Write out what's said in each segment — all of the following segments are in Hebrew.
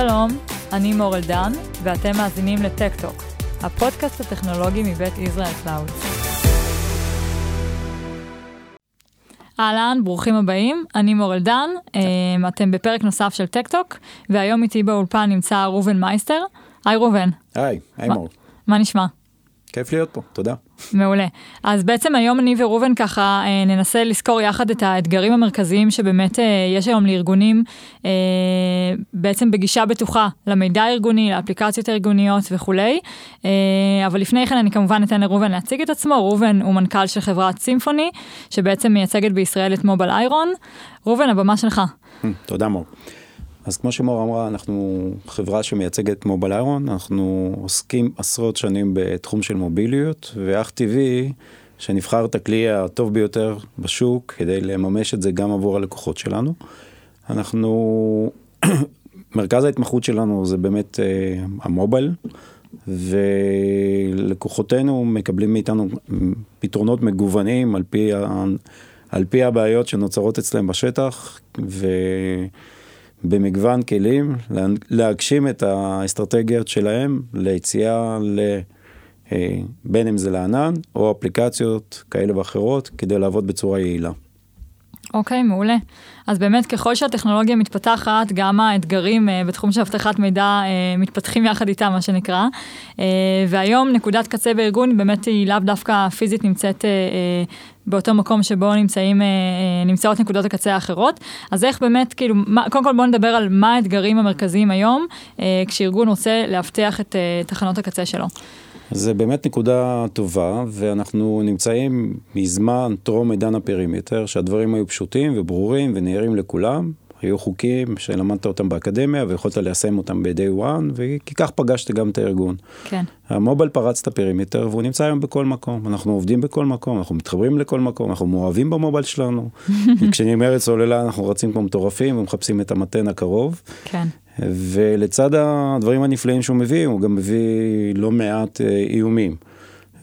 שלום, אני מור אלדן, ואתם מאזינים לטק-טוק, הפודקאסט הטכנולוגי מבית ישראל קלאוד. אהלן, ברוכים הבאים, אני מור אלדן, אמ, אתם בפרק נוסף של טק-טוק, והיום איתי באולפן נמצא ראובן מייסטר. היי ראובן. היי, היי מור. מה נשמע? כיף להיות פה, תודה. מעולה. אז בעצם היום אני וראובן ככה אה, ננסה לזכור יחד את האתגרים המרכזיים שבאמת אה, יש היום לארגונים, אה, בעצם בגישה בטוחה למידע הארגוני, לאפליקציות הארגוניות וכולי. אבל לפני כן אני כמובן אתן לראובן להציג את עצמו. ראובן הוא מנכ"ל של חברת סימפוני, שבעצם מייצגת בישראל את מובייל איירון. ראובן, הבמה שלך. תודה מור. אז כמו שמור אמרה, אנחנו חברה שמייצגת מובייל איירון, אנחנו עוסקים עשרות שנים בתחום של מוביליות, ואך טבעי שנבחר את הכלי הטוב ביותר בשוק כדי לממש את זה גם עבור הלקוחות שלנו. אנחנו, מרכז ההתמחות שלנו זה באמת uh, המובייל, ולקוחותינו מקבלים מאיתנו פתרונות מגוונים על פי, ה, על פי הבעיות שנוצרות אצלם בשטח, ו... במגוון כלים, להגשים את האסטרטגיות שלהם ליציאה ל... אה, בין אם זה לענן או אפליקציות כאלה ואחרות כדי לעבוד בצורה יעילה. אוקיי, okay, מעולה. אז באמת ככל שהטכנולוגיה מתפתחת, גם האתגרים uh, בתחום של אבטחת מידע uh, מתפתחים יחד איתה, מה שנקרא. Uh, והיום נקודת קצה בארגון באמת היא לאו דווקא פיזית נמצאת uh, uh, באותו מקום שבו נמצאים, uh, נמצאות נקודות הקצה האחרות. אז איך באמת, כאילו, מה, קודם כל בואו נדבר על מה האתגרים המרכזיים היום, uh, כשארגון רוצה לאבטח את uh, תחנות הקצה שלו. זה באמת נקודה טובה, ואנחנו נמצאים מזמן טרום עידן ה perimeter, שהדברים היו פשוטים וברורים ונהירים לכולם. היו חוקים שלמדת אותם באקדמיה ויכולת ליישם אותם ב-day one, וככה פגשת גם את הארגון. כן. ה mobile פרץ את ה perimeter והוא נמצא היום בכל מקום. אנחנו עובדים בכל מקום, אנחנו מתחברים לכל מקום, אנחנו מאוהבים ב mobile שלנו. כשנגמרת סוללה אנחנו רצים כמו מטורפים ומחפשים את המטען הקרוב. כן. ולצד הדברים הנפלאים שהוא מביא, הוא גם מביא לא מעט אה, איומים.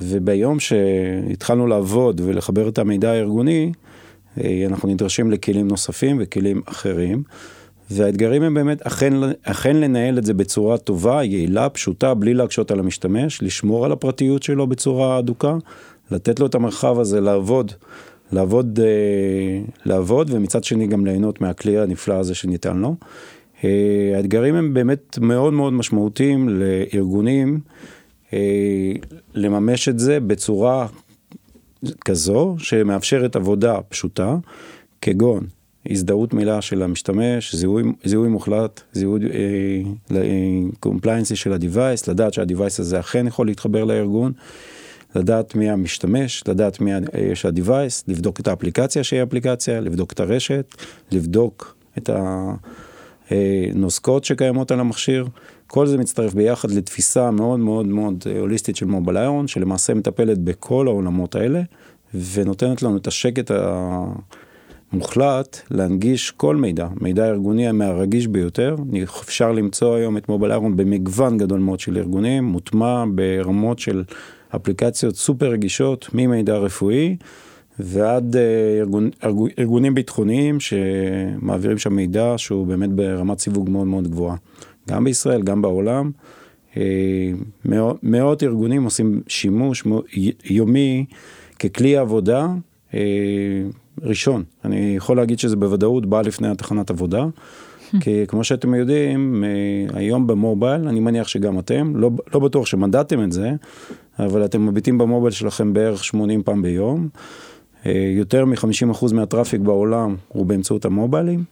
וביום שהתחלנו לעבוד ולחבר את המידע הארגוני, אה, אנחנו נדרשים לכלים נוספים וכלים אחרים. והאתגרים הם באמת אכן, אכן לנהל את זה בצורה טובה, יעילה, פשוטה, בלי להקשות על המשתמש, לשמור על הפרטיות שלו בצורה אדוקה, לתת לו את המרחב הזה לעבוד, לעבוד, אה, לעבוד, ומצד שני גם ליהנות מהכלי הנפלא הזה שניתן לו. אה, האתגרים הם באמת מאוד מאוד משמעותיים לארגונים אה, לממש את זה בצורה כזו שמאפשרת עבודה פשוטה, כגון הזדהות מלאה של המשתמש, זיהוי, זיהוי מוחלט, זיהוי compliancy אה, של ה-Device, לדעת שה-Device הזה אכן יכול להתחבר לארגון, לדעת מי המשתמש, לדעת מיהו ה-Device, לבדוק את האפליקציה שהיא אפליקציה, לבדוק את הרשת, לבדוק את ה... אה, נוסקות שקיימות על המכשיר, כל זה מצטרף ביחד לתפיסה מאוד מאוד מאוד אה, הוליסטית של מובייל איירון, שלמעשה מטפלת בכל העולמות האלה, ונותנת לנו את השקט המוחלט להנגיש כל מידע, מידע ארגוני מהרגיש ביותר, אפשר למצוא היום את מובייל איירון במגוון גדול מאוד של ארגונים, מוטמע ברמות של אפליקציות סופר רגישות, ממידע רפואי. ועד אה, ארגון, ארגון, ארגונים ביטחוניים שמעבירים שם מידע שהוא באמת ברמת סיווג מאוד מאוד גבוהה. גם בישראל, גם בעולם. אה, מאות, מאות ארגונים עושים שימוש יומי ככלי עבודה אה, ראשון. אני יכול להגיד שזה בוודאות בא לפני התחנת עבודה. כי כמו שאתם יודעים, היום במובייל, אני מניח שגם אתם, לא, לא בטוח שמדדתם את זה, אבל אתם מביטים במובייל שלכם בערך 80 פעם ביום. אה, יותר מ-50% מהטראפיק בעולם הוא באמצעות המוביילים,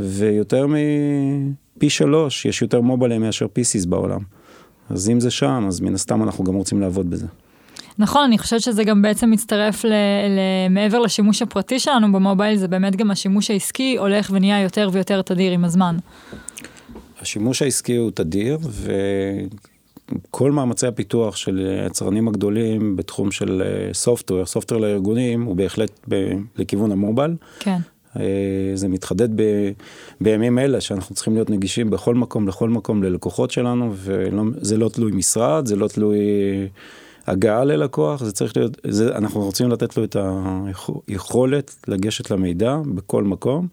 ויותר מפי שלוש, יש יותר מוביילים מאשר PCs בעולם. אז אם זה שם, אז מן הסתם אנחנו גם רוצים לעבוד בזה. נכון, אני חושבת שזה גם בעצם מצטרף ל, ל, מעבר לשימוש הפרטי שלנו במובייל, זה באמת גם השימוש העסקי הולך ונהיה יותר ויותר תדיר עם הזמן. השימוש העסקי הוא תדיר, כל מאמצי הפיתוח של היצרנים הגדולים בתחום של סופטוור, סופטוור לארגונים, הוא בהחלט ב, לכיוון המובייל. כן. אה, זה מתחדד ב, בימים אלה שאנחנו צריכים להיות נגישים בכל מקום, לכל מקום ללקוחות שלנו, וזה לא תלוי משרד, זה לא תלוי הגעה ללקוח, זה צריך להיות, זה, אנחנו רוצים לתת לו את היכולת לגשת למידע בכל מקום.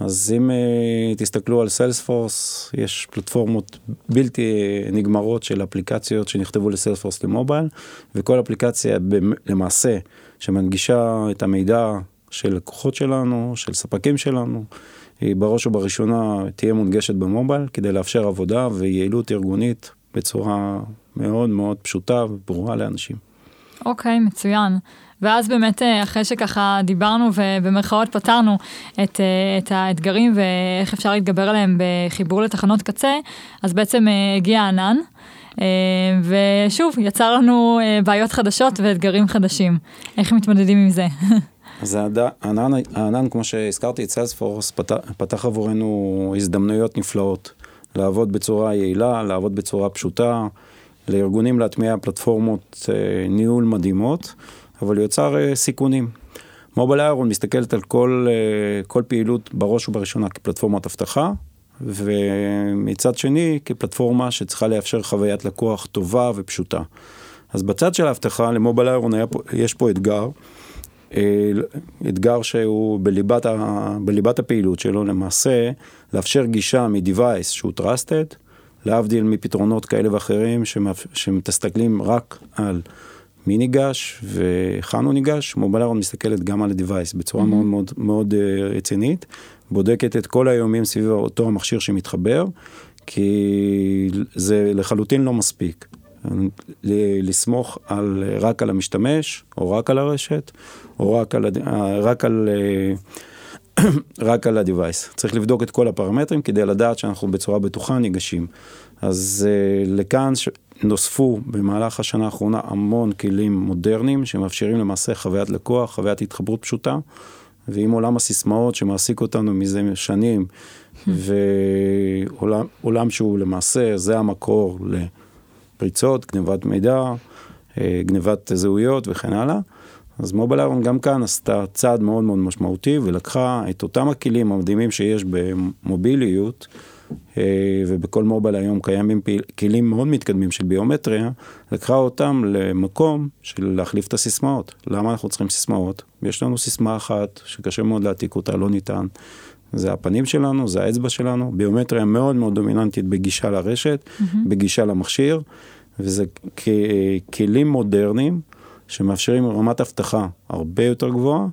אז אם uh, תסתכלו על סיילספורס, יש פלטפורמות בלתי נגמרות של אפליקציות שנכתבו לסיילספורס למובייל, וכל אפליקציה למעשה שמנגישה את המידע של לקוחות שלנו, של ספקים שלנו, היא בראש ובראשונה תהיה מונגשת במובייל כדי לאפשר עבודה ויעילות ארגונית בצורה מאוד מאוד פשוטה וברורה לאנשים. אוקיי, okay, מצוין. ואז באמת אה, אחרי שככה דיברנו ובמרכאות פתרנו את, אה, את האתגרים ואיך אפשר להתגבר עליהם בחיבור לתחנות קצה, אז בעצם אה, הגיע ענן. ושוב, יצר לנו בעיות חדשות ואתגרים חדשים. איך מתמודדים עם זה? אז הענן, הענן, כמו שהזכרתי, את סיילספורס פתח, פתח עבורנו הזדמנויות נפלאות. לעבוד בצורה יעילה, לעבוד בצורה פשוטה, לארגונים להטמיע פלטפורמות ניהול מדהימות. אבל הוא יוצר uh, סיכונים. מובייל איירון מסתכלת על כל, uh, כל פעילות בראש ובראשונה כפלטפורמת אבטחה, ומצד שני כפלטפורמה שצריכה לאפשר חוויית לקוח טובה ופשוטה. אז בצד של האבטחה למובייל איירון יש פה אתגר, אה, אתגר שהוא בליבת, ה, בליבת הפעילות שלו, למעשה לאפשר גישה מ-Device שהוא Trusted, להבדיל מפתרונות כאלה ואחרים שמסתכלים רק על מי ניגש והיכן הוא ניגש, מובייל איירון מסתכלת גם על ה-Device בצורה mm-hmm. מאוד מאוד מאוד uh, רצינית, בודקת את כל האיומים סביב אותו המכשיר שמתחבר, כי זה לחלוטין לא מספיק. לסמוך על, רק על המשתמש, או רק על הרשת, או רק על, רק על, אה, רק על ה-Device. צריך לבדוק את כל הפרמטרים כדי לדעת שאנחנו בצורה בטוחה ניגשים. אז לכאן. נוספו במהלך השנה האחרונה המון כלים מודרניים שמאפשרים למעשה חוויית לקוח, חוויית התחברות פשוטה, ועם עולם הסיסמאות שמעסיק אותנו מזה שנים, ועולם שהוא למעשה, זה המקור לפריצות, גנבת מידע, אה, גנבת זהויות וכן הלאה. אז מובייל איירון גם כאן עשתה צעד מאוד מאוד משמעותי ולקחה את אותם הכלים המדהימים שיש במוביליות, ובכל מובייל היום קיימים כלים מאוד מתקדמים של ביומטריה, לקחה אותם למקום של להחליף את הסיסמאות. למה אנחנו צריכים סיסמאות? יש לנו סיסמה אחת שקשה מאוד להעתיק אותה, לא ניתן. זה הפנים שלנו, זה האצבע שלנו, ביומטריה מאוד מאוד דומיננטית בגישה לרשת, mm-hmm. בגישה למכשיר, וזה כלים מודרניים שמאפשרים רמת אבטחה הרבה יותר גבוהה,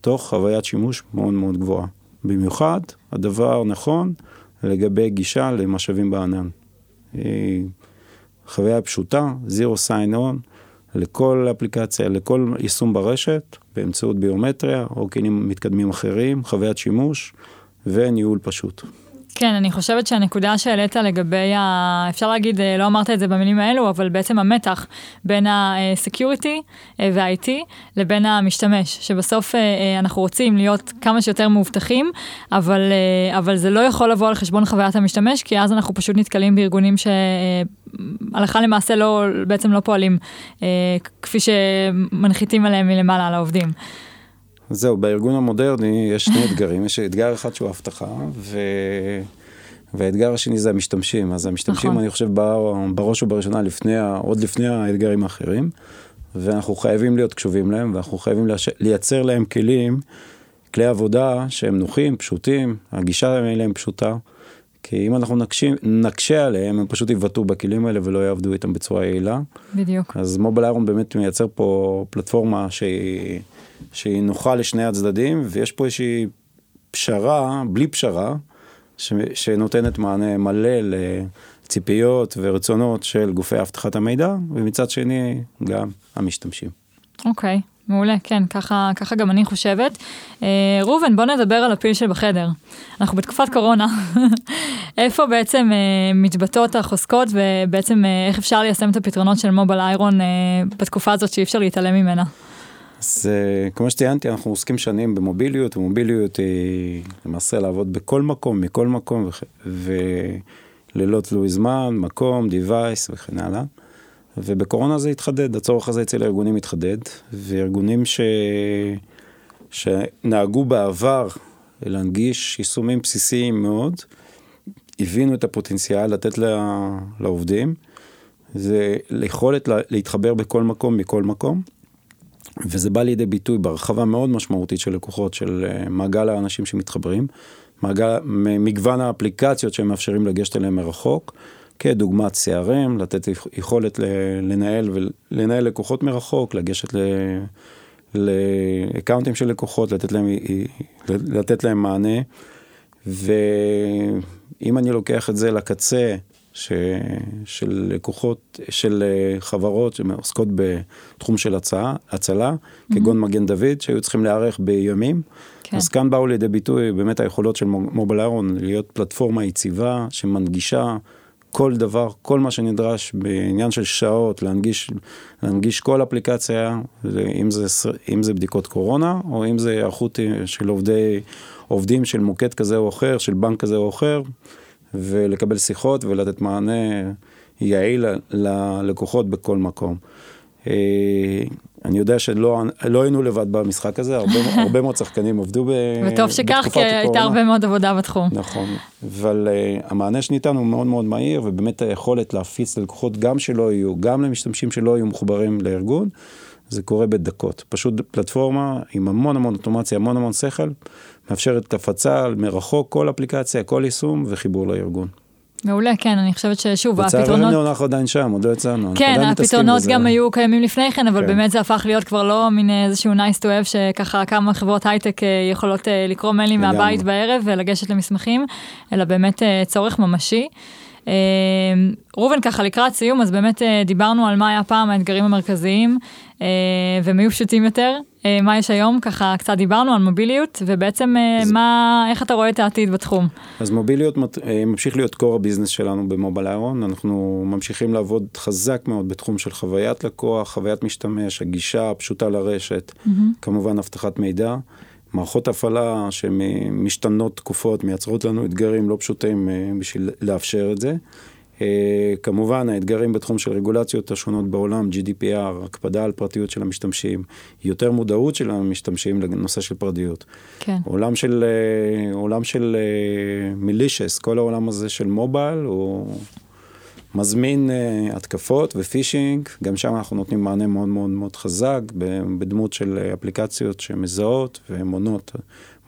תוך חוויית שימוש מאוד מאוד גבוהה. במיוחד, הדבר נכון לגבי גישה למשאבים בענן. חוויה פשוטה, Zero Sign On, לכל אפליקציה, לכל יישום ברשת, באמצעות ביומטריה או כלים מתקדמים אחרים, חוויית שימוש וניהול פשוט. כן, אני חושבת שהנקודה שהעלית לגבי, ה... אפשר להגיד, אה, לא אמרת את זה במילים האלו, אבל בעצם המתח בין ה-security אה, וה-IT לבין המשתמש, שבסוף אה, אנחנו רוצים להיות כמה שיותר מאובטחים, אבל, אבל זה לא יכול לבוא על חשבון חוויית המשתמש, כי אז אנחנו פשוט נתקלים בארגונים שהלכה למעשה לא, בעצם לא פועלים כפי שמנחיתים עליהם מלמעלה על העובדים. זהו, בארגון המודרני יש שני אתגרים, יש אתגר אחד שהוא אבטחה, ו... והאתגר השני זה המשתמשים. אז המשתמשים, נכון. אני חושב, בראש ובראשונה לפני, עוד לפני האתגרים האחרים, ואנחנו חייבים להיות קשובים להם, ואנחנו חייבים לייצר להם כלים, כלי עבודה שהם נוחים, פשוטים, הגישה אליהם פשוטה. כי אם אנחנו נקשים, נקשה עליהם, הם פשוט יבטאו בכלים האלה ולא יעבדו איתם בצורה יעילה. בדיוק. אז מובייל איירון באמת מייצר פה פלטפורמה שהיא... שהיא נוחה לשני הצדדים, ויש פה איזושהי פשרה, בלי פשרה, ש, שנותנת מענה מלא לציפיות ורצונות של גופי אבטחת המידע, ומצד שני גם המשתמשים. אוקיי, okay, מעולה, כן, ככה, ככה גם אני חושבת. אה, ראובן, בוא נדבר על הפיל שבחדר. אנחנו בתקופת קורונה. איפה בעצם אה, מתבטאות החוזקות ובעצם אה, איך אפשר ליישם את הפתרונות של מובייל איירון אה, בתקופה הזאת שאי אפשר להתעלם ממנה? אז כמו שציינתי, אנחנו עוסקים שנים במוביליות, ומוביליות היא למעשה לעבוד בכל מקום, מכל מקום, וללא תלוי זמן, מקום, device וכן הלאה. ובקורונה זה התחדד, הצורך הזה אצל הארגונים התחדד, וארגונים ש... שנהגו בעבר להנגיש יישומים בסיסיים מאוד, הבינו את הפוטנציאל לתת לה... לעובדים, זה יכולת להתחבר בכל מקום, מכל מקום. וזה בא לידי ביטוי בהרחבה מאוד משמעותית של לקוחות, של אה, מעגל האנשים שמתחברים. מגוון האפליקציות שהם מאפשרים לגשת אליהם מרחוק, כדוגמת CRM, לתת יכולת לנהל ולנהל לקוחות מרחוק, לגשת ל... לאקאונטים של לקוחות, לתת להם, לתת להם מענה. ואם אני לוקח את זה לקצה, ש, של לקוחות, של חברות שעוסקות בתחום של הצעה, הצלה, mm-hmm. כגון מגן דוד, שהיו צריכים להיערך בימים. כן. אז כאן באו לידי ביטוי באמת היכולות של מובייל איירון להיות פלטפורמה יציבה, שמנגישה כל דבר, כל מה שנדרש בעניין של שעות, להנגיש, להנגיש כל אפליקציה, אם זה, אם זה בדיקות קורונה, או אם זה היערכות של עובדי, עובדים של מוקד כזה או אחר, של בנק כזה או אחר, ולקבל שיחות ולתת מענה יעיל ללקוחות בכל מקום. אה, אני יודע שלא לא היינו לבד במשחק הזה, הרבה, הרבה מאוד שחקנים עבדו ב, וטוב שכך, כי הייתה הרבה מאוד עבודה בתחום. נכון, אבל uh, המענה שניתן הוא מאוד מאוד מהיר, ובאמת היכולת להפיץ ללקוחות גם שלא יהיו, גם למשתמשים שלא יהיו מחוברים לארגון, זה קורה בדקות. פשוט פלטפורמה עם המון המון אוטומציה, המון המון שכל, מאפשרת הפצה מרחוק, כל אפליקציה, כל יישום וחיבור לארגון. מעולה, כן, אני חושבת ששוב, הפתרונות... לצערנו אנחנו עדיין שם, עוד לא יצאנו. כן, הפתרונות גם היו קיימים לפני כן, אבל כן. באמת זה הפך להיות כבר לא מין איזשהו nice to have, שככה כמה חברות הייטק אה, יכולות אה, לקרוא מיילים מהבית בערב ולגשת למסמכים, אלא באמת אה, צורך ממשי. ראובן, ככה לקראת סיום, אז באמת דיברנו על מה היה פעם האתגרים המרכזיים, והם היו פשוטים יותר. אה, מה יש היום, ככה קצת דיברנו על מוביליות, ובעצם אה, אז... מה, איך אתה רואה את העתיד בתחום? אז מוביליות אה, ממשיך להיות core הביזנס שלנו במובייל איירון, אנחנו ממשיכים לעבוד חזק מאוד בתחום של חוויית לקוח, חוויית משתמש, הגישה הפשוטה לרשת, mm-hmm. כמובן אבטחת מידע. מערכות הפעלה שמשתנות תקופות, מייצרות לנו אתגרים לא פשוטים בשביל לאפשר את זה. אה, כמובן, האתגרים בתחום של רגולציות השונות בעולם, GDPR, הקפדה על פרטיות של המשתמשים, יותר מודעות של המשתמשים לנושא של פרטיות. כן. עולם של, אה, עולם של מילישס, אה, כל העולם הזה של מובייל, הוא מזמין התקפות ופישינג, גם שם אנחנו נותנים מענה מאוד מאוד מאוד חזק, בדמות של אפליקציות שמזהות ומונות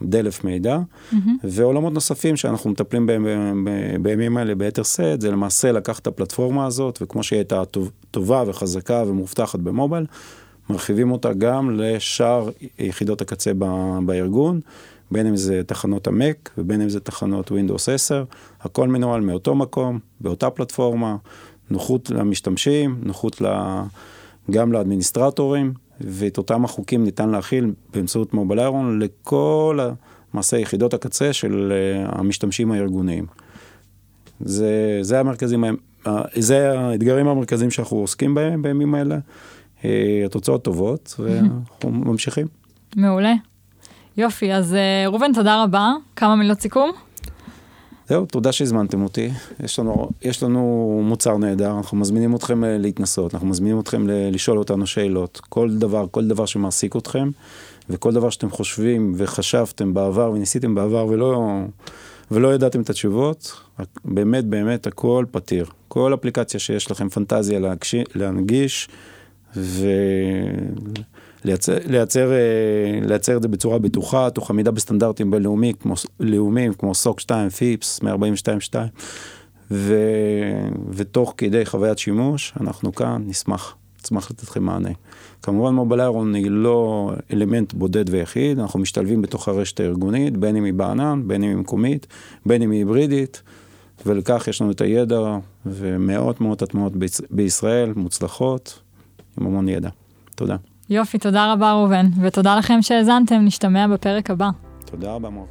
דלף מידע, mm-hmm. ועולמות נוספים שאנחנו מטפלים בהם בימים האלה ביתר שאת, זה למעשה לקחת את הפלטפורמה הזאת, וכמו שהיא הייתה טובה וחזקה ומובטחת במובייל, מרחיבים אותה גם לשאר יחידות הקצה בארגון, בין אם זה תחנות המק ובין אם זה תחנות Windows 10, הכל מנוהל מאותו מקום, באותה פלטפורמה, נוחות למשתמשים, נוחות גם לאדמיניסטרטורים. ואת אותם החוקים ניתן להכיל באמצעות מובייל איירון לכל מעשה יחידות הקצה של אה, המשתמשים הארגוניים. זה, זה המרכזים, זה האתגרים המרכזיים שאנחנו עוסקים בהם בימים האלה. אה, התוצאות טובות ואנחנו ממשיכים. מעולה. יופי, אז אה, ראובן, תודה רבה. כמה מילות סיכום? זהו, תודה שהזמנתם אותי. יש לנו, יש לנו מוצר נהדר, אנחנו מזמינים אתכם אה, להתנסות, אנחנו מזמינים אתכם לשאול אותנו שאלות. כל דבר, כל דבר שמעסיק אתכם, וכל דבר שאתם חושבים וחשבתם בעבר וניסיתם בעבר ולא, ולא ידעתם את התשובות, באמת באמת הכל פתיר. כל אפליקציה שיש לכם פנטזיה להגש... להנגיש, ו... לייצר, לייצר, אה, לייצר את זה בצורה בטוחה, תוך עמידה בסטנדרטים בינלאומיים כמו, לאומיים, כמו סוק 2, פיפס, 142, ו, ותוך כדי חוויית שימוש, אנחנו כאן נשמח, נשמח לתת לכם מענה. כמובן מובייל איירון היא לא אלמנט בודד ויחיד, אנחנו משתלבים בתוך הרשת הארגונית, בין אם היא בענן, בין אם היא מקומית, בין אם היא היברידית, ולכך יש לנו את הידע ומאות מאות הטמעות בישראל, מוצלחות, עם המון ידע. תודה. יופי, תודה רבה ראובן, ותודה לכם שהאזנתם, נשתמע בפרק הבא. תודה רבה מור.